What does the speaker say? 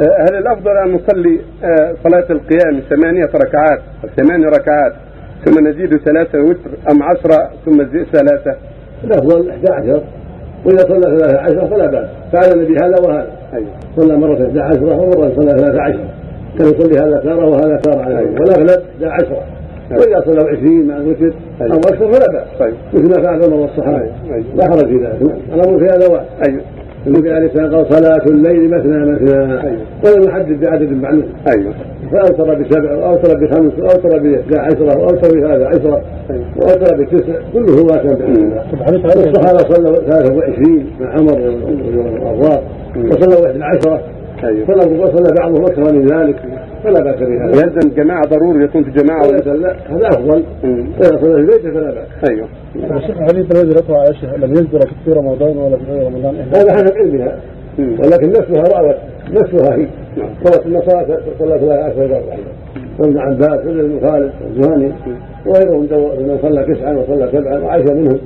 آه، هل الأفضل أن نصلي آه، صلاة القيام ثمانية ركعات ثمان ركعات ثم نزيد ثلاثة وتر أم عشرة ثم نزيد ثلاثة؟ الأفضل 11 وإذا صلى 13 فلا بأس. فعل النبي هذا وهذا. أيوه. صلى مرة 11 ومرة صلى 13 كان يصلي هذا تارة وهذا تارة على أيوة. والاغلب 11 وإذا صلوا 20 مع الوتر أيوة. أو أكثر فلا بأس. طيب. مثل ما فعل عمر والصحابة. أيوة. أيوة. لا حرج في ذلك. الامر في هذا واحد. أيوه. النبي عليه الصلاه والسلام قال صلاة الليل مثنى مثنى. أيوة. ولم يحدد بعدد معلوم. أيوه. فأوتر بسبع وأوتر بخمس وأوتر بإحدى عشره وأوتر بهذا عشره أيوة. وأوتر بتسع. كله باذن الله الصحابه صلوا 23 مع عمر والرضا وصلوا 11 أيوه صلى وصلى بعضهم أكثر من ذلك فلا بأس بهذا. يلزم جماعة ضروري يكون في جماعة. ولا صلى هذا أفضل. اذا صلى في بيته فلا بأس. أيوه. الشيخ حديث الذي ذكره عائشه لم يذكر في رمضان ولا في غير رمضان؟ هذا حسب علمها. ولكن نفسها راوت نفسها هي. نعم. صلت النصارى صلى ثلاث عشر درجه وابن عباس وابن خالد الزهاني وغيرهم من صلى تسعا وصلى سبعا وعائشه منهم.